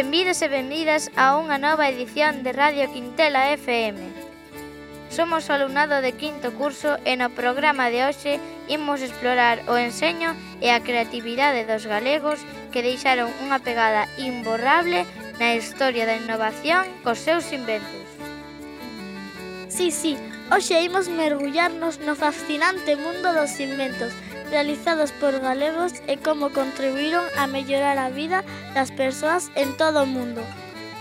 Benvidos e benvidas a unha nova edición de Radio Quintela FM. Somos o alumnado de quinto curso e no programa de hoxe imos explorar o enseño e a creatividade dos galegos que deixaron unha pegada imborrable na historia da innovación cos seus inventos. Sí, sí, hoxe imos mergullarnos no fascinante mundo dos inventos – realizados por galegos e como contribuíron a mellorar a vida das persoas en todo o mundo.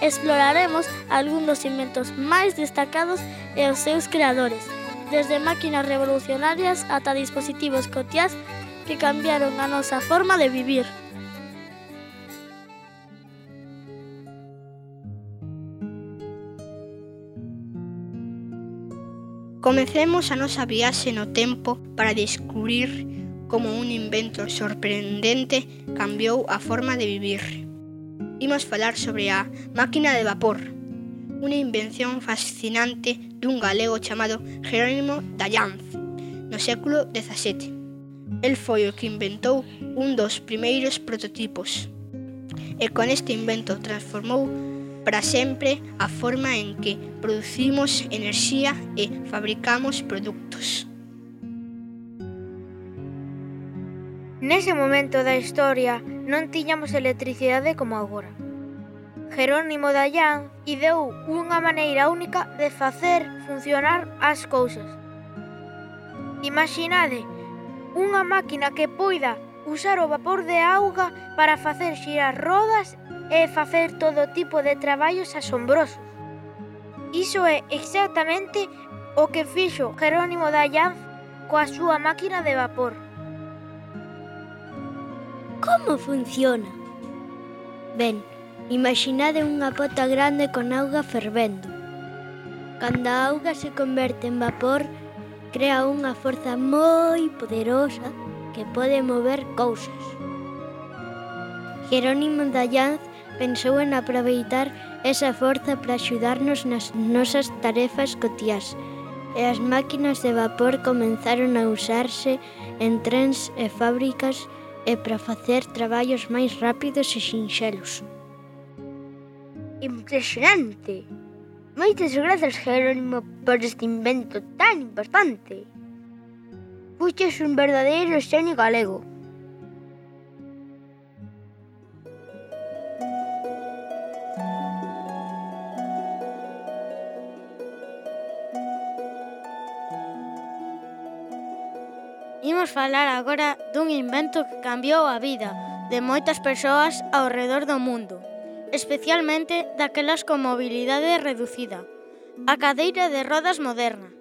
Exploraremos algún dos inventos máis destacados e os seus creadores, desde máquinas revolucionarias ata dispositivos cotiás que cambiaron a nosa forma de vivir. Comecemos a nosa viaxe no tempo para descubrir como un invento sorprendente cambiou a forma de vivir. Imos falar sobre a máquina de vapor, unha invención fascinante dun galego chamado Jerónimo Dallanz, no século XVII. El foi o que inventou un dos primeiros prototipos e con este invento transformou para sempre a forma en que producimos enerxía e fabricamos produtos. Nese momento da historia non tiñamos electricidade como agora. Jerónimo Dayan ideou unha maneira única de facer funcionar as cousas. Imaginade unha máquina que poida usar o vapor de auga para facer xirar rodas e facer todo tipo de traballos asombrosos. Iso é exactamente o que fixo Jerónimo Dayan coa súa máquina de vapor. Como funciona? Ben, imaginade unha pota grande con auga fervendo. Cando a auga se converte en vapor, crea unha forza moi poderosa que pode mover cousas. Jerónimo Dayanz pensou en aproveitar esa forza para axudarnos nas nosas tarefas cotiás, e as máquinas de vapor comenzaron a usarse en trens e fábricas e para facer traballos máis rápidos e sinxelos. Impresionante! Moitas grazas, Jerónimo, por este invento tan importante. Fuches un verdadeiro xenio galego. imos falar agora dun invento que cambiou a vida de moitas persoas ao redor do mundo, especialmente daquelas con mobilidade reducida, a cadeira de rodas moderna.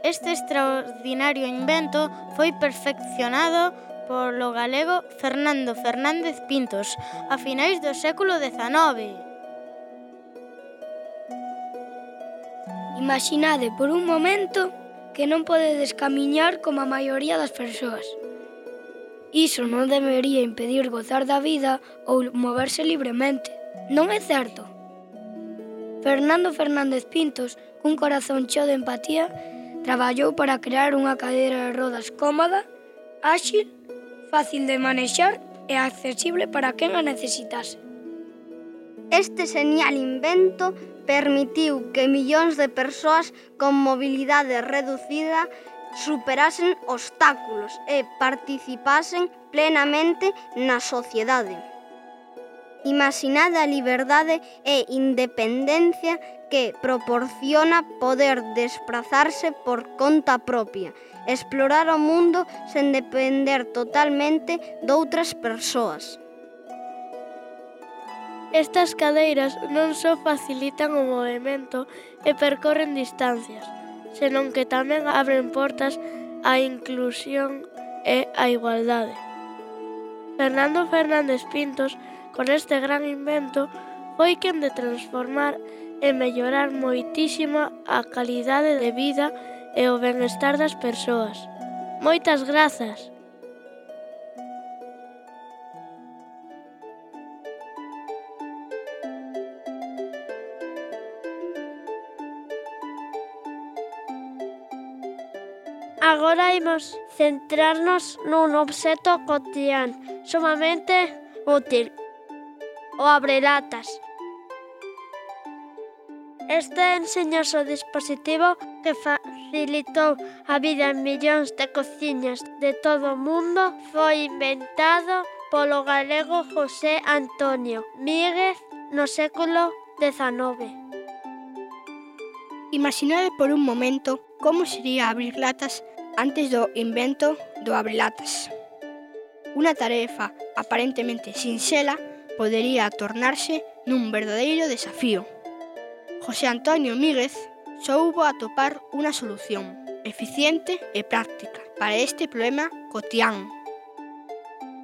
Este extraordinario invento foi perfeccionado polo galego Fernando Fernández Pintos a finais do século XIX. Imaginade por un momento que non podedes camiñar como a maioría das persoas. Iso non debería impedir gozar da vida ou moverse libremente. Non é certo? Fernando Fernández Pintos, cun corazón cheo de empatía, traballou para crear unha cadeira de rodas cómoda, áxil, fácil de manexar e accesible para quen a necesitase. Este señal invento permitiu que millóns de persoas con mobilidade reducida superasen obstáculos e participasen plenamente na sociedade. Imaginada a liberdade e independencia que proporciona poder desplazarse por conta propia, explorar o mundo sen depender totalmente doutras persoas. Estas cadeiras non só facilitan o movimento e percorren distancias, senón que tamén abren portas á inclusión e á igualdade. Fernando Fernández Pintos, con este gran invento, foi quen de transformar e mellorar moitísimo a calidade de vida e o benestar das persoas. Moitas grazas! Agora imos centrarnos nun obxecto cotián sumamente útil, o abrelatas. Este enseñoso dispositivo que facilitou a vida en millóns de cociñas de todo o mundo foi inventado polo galego José Antonio Míguez no século XIX. Imaginade por un momento como sería abrir latas antes do invento do abrelatas. Unha tarefa aparentemente sinxela podería tornarse nun verdadeiro desafío. José Antonio Míguez soubo atopar unha solución eficiente e práctica para este problema cotián.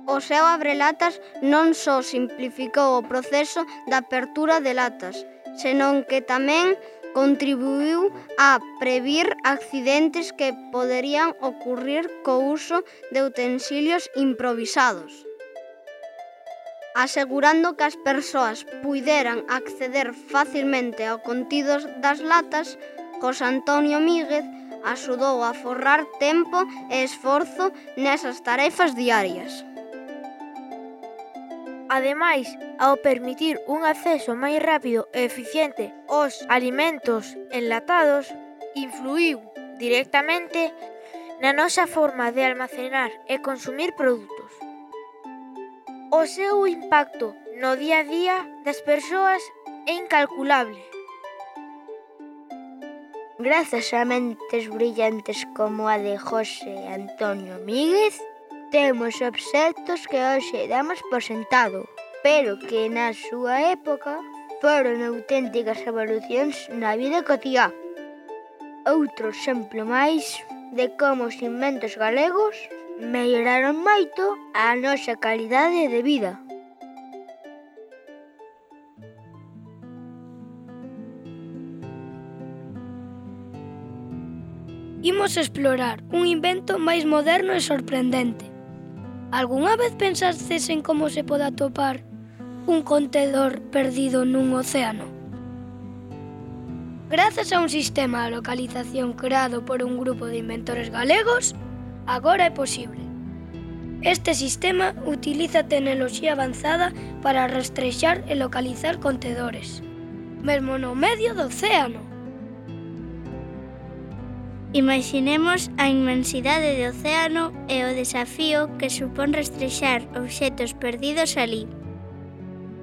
O seu abrelatas non só simplificou o proceso da apertura de latas, senón que tamén contribuiu a previr accidentes que poderían ocurrir co uso de utensilios improvisados, asegurando que as persoas puideran acceder facilmente ao contidos das latas, José Antonio Míguez axudou a forrar tempo e esforzo nesas tarefas diarias. Ademais, ao permitir un acceso máis rápido e eficiente aos alimentos enlatados, influiu directamente na nosa forma de almacenar e consumir produtos. O seu impacto no día a día das persoas é incalculable. Grazas a mentes brillantes como a de José Antonio Míguez, Temos obxectos que hoxe damos por sentado, pero que na súa época foron auténticas revolucións na vida cotiá. Outro exemplo máis de como os inventos galegos melloraron moito a nosa calidade de vida. Imos explorar un invento máis moderno e sorprendente, Algúnha vez pensastes en como se pode atopar un contedor perdido nun océano? Grazas a un sistema de localización creado por un grupo de inventores galegos, agora é posible. Este sistema utiliza tecnoloxía avanzada para rastrexar e localizar contedores, mesmo no medio do océano. Imaginemos a inmensidade do océano e o desafío que supón rastrexar obxetos perdidos alí.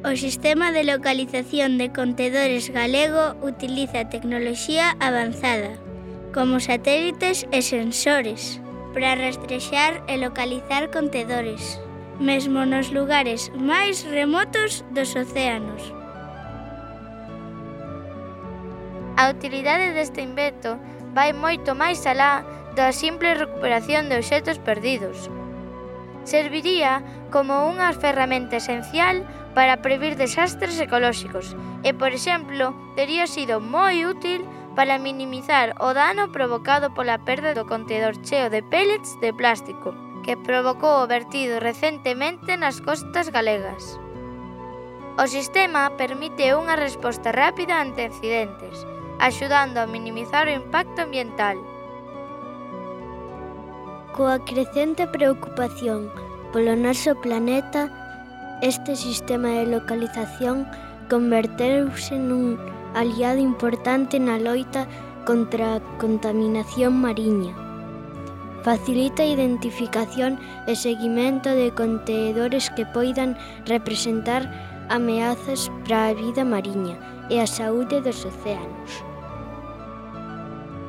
O sistema de localización de contedores galego utiliza tecnoloxía avanzada, como satélites e sensores, para rastrexar e localizar contedores, mesmo nos lugares máis remotos dos océanos. A utilidade deste invento vai moito máis alá da simple recuperación de obxetos perdidos. Serviría como unha ferramenta esencial para previr desastres ecolóxicos e, por exemplo, tería sido moi útil para minimizar o dano provocado pola perda do contedor cheo de pellets de plástico que provocou o vertido recentemente nas costas galegas. O sistema permite unha resposta rápida ante incidentes, axudando a minimizar o impacto ambiental. Coa crecente preocupación polo noso planeta, este sistema de localización converteuse nun aliado importante na loita contra a contaminación mariña. Facilita a identificación e seguimento de contenedores que poidan representar ameazas para a vida mariña e a saúde dos océanos.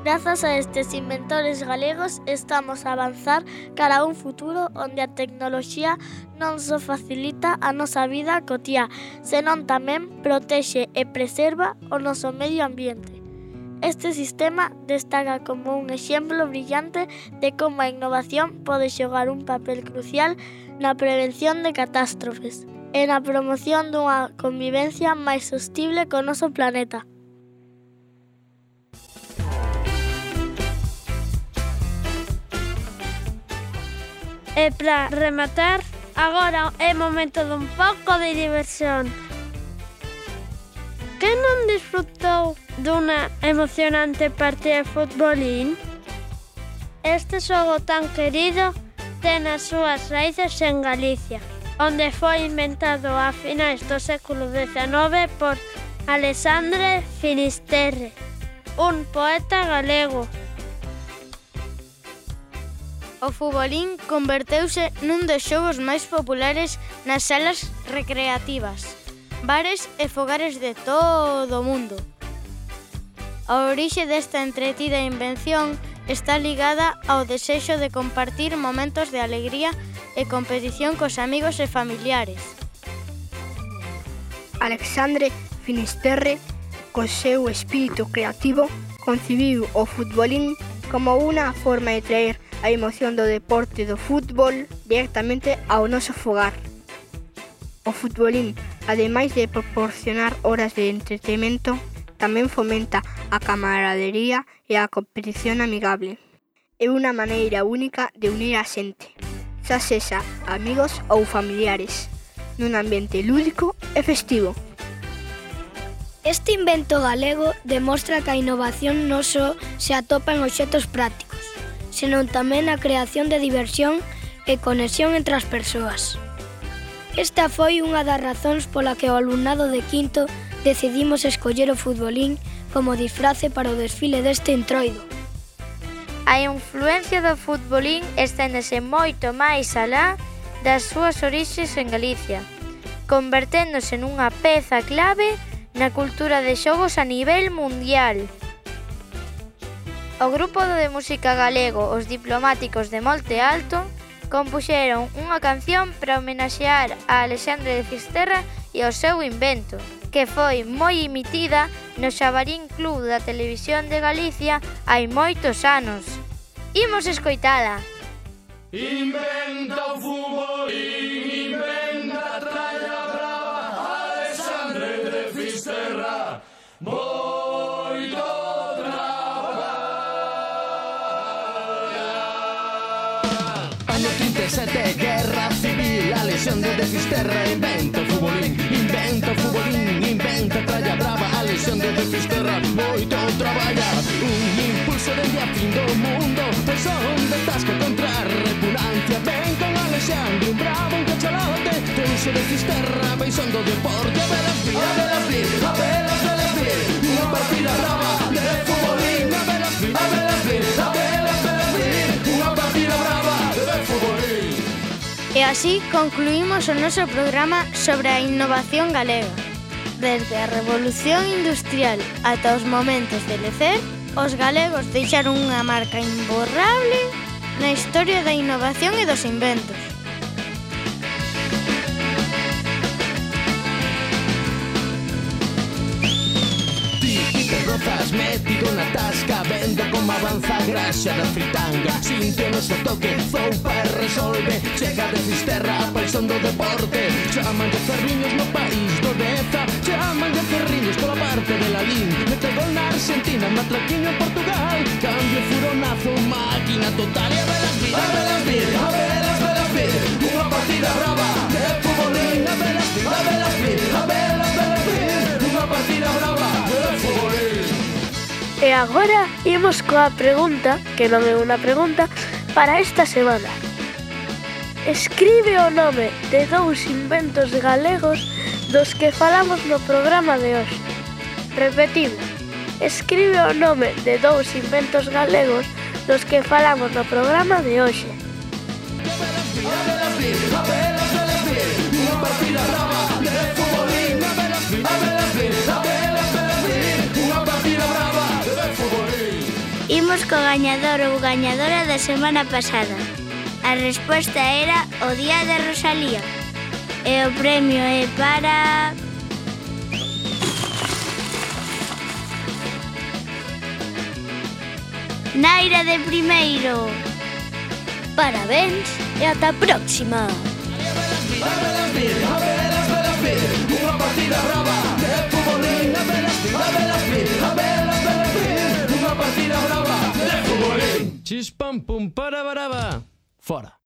Grazas a estes inventores galegos estamos a avanzar cara a un futuro onde a tecnoloxía non só facilita a nosa vida cotía, senón tamén protexe e preserva o noso medio ambiente. Este sistema destaca como un exemplo brillante de como a innovación pode xogar un papel crucial na prevención de catástrofes e na promoción dunha convivencia máis sostible con noso planeta. E para rematar, agora é momento dun pouco de diversión. Que non disfrutou dunha emocionante partida de futbolín? Este xogo tan querido ten as súas raíces en Galicia, onde foi inventado a finais do século XIX por Alexandre Finisterre, un poeta galego O futbolín converteuse nun dos xogos máis populares nas salas recreativas, bares e fogares de todo o mundo. A orixe desta entretida invención está ligada ao desexo de compartir momentos de alegría e competición cos amigos e familiares. Alexandre Finisterre, co seu espírito creativo, concibiu o futbolín como unha forma de traer a emoción do deporte do fútbol directamente ao noso fogar. O futbolín, ademais de proporcionar horas de entretenimento, tamén fomenta a camaradería e a competición amigable. É unha maneira única de unir a xente, xa sexa amigos ou familiares, nun ambiente lúdico e festivo. Este invento galego demostra que a innovación non só se atopa en obxetos prácticos, senón tamén a creación de diversión e conexión entre as persoas. Esta foi unha das razóns pola que o alumnado de quinto decidimos escoller o futbolín como disfrace para o desfile deste entroido. A influencia do futbolín esténdese moito máis alá das súas orixes en Galicia, converténdose nunha peza clave na cultura de xogos a nivel mundial. O grupo de música galego Os Diplomáticos de Monte Alto compuxeron unha canción para homenaxear a Alexandre de Fisterra e ao seu invento, que foi moi emitida no Xabarín Club da Televisión de Galicia hai moitos anos. Imos escoitala. Inventa o futbolín. 17 guerra civil a lesión de Fisterra invento futbolín invento futbolín inventa tralla brava a lesión de Fisterra moito traballa un impulso de a fin do mundo pois son de tasco contra a repugnancia. Ven con Alexandre un bravo un cachalote pulso de Fisterra paisón do deporte a ver a ver a ver a ver a ver a ver a ver a así concluímos o noso programa sobre a innovación galega. Desde a revolución industrial ata os momentos de lecer, os galegos deixaron unha marca imborrable na historia da innovación e dos inventos. Estás metido na tasca Vendo como avanza a graxa da fritanga. Sinte o noso toque, zoupa e resolve Chega de cisterra a paixón do deporte. Chaman de ferriños no país do Deza Chaman de ferriños pola parte de Lalín Mete gol na Argentina, matraquiño en Portugal. Cambio furonazo, máquina total E a velas vir, a velas vir, a velas, velas vir Unha partida brava E agora imos coa pregunta, que non é unha pregunta, para esta semana. Escribe o nome de dous inventos galegos dos que falamos no programa de hoxe. Repetimos, escribe o nome de dous inventos galegos dos que falamos no programa de hoxe. co gañador ou gañadora da semana pasada. A resposta era o Día de Rosalía. E o premio é para... Naira de primeiro. Parabéns e ata a próxima. Viva. Xis, pam, pum, para, baraba. Fora.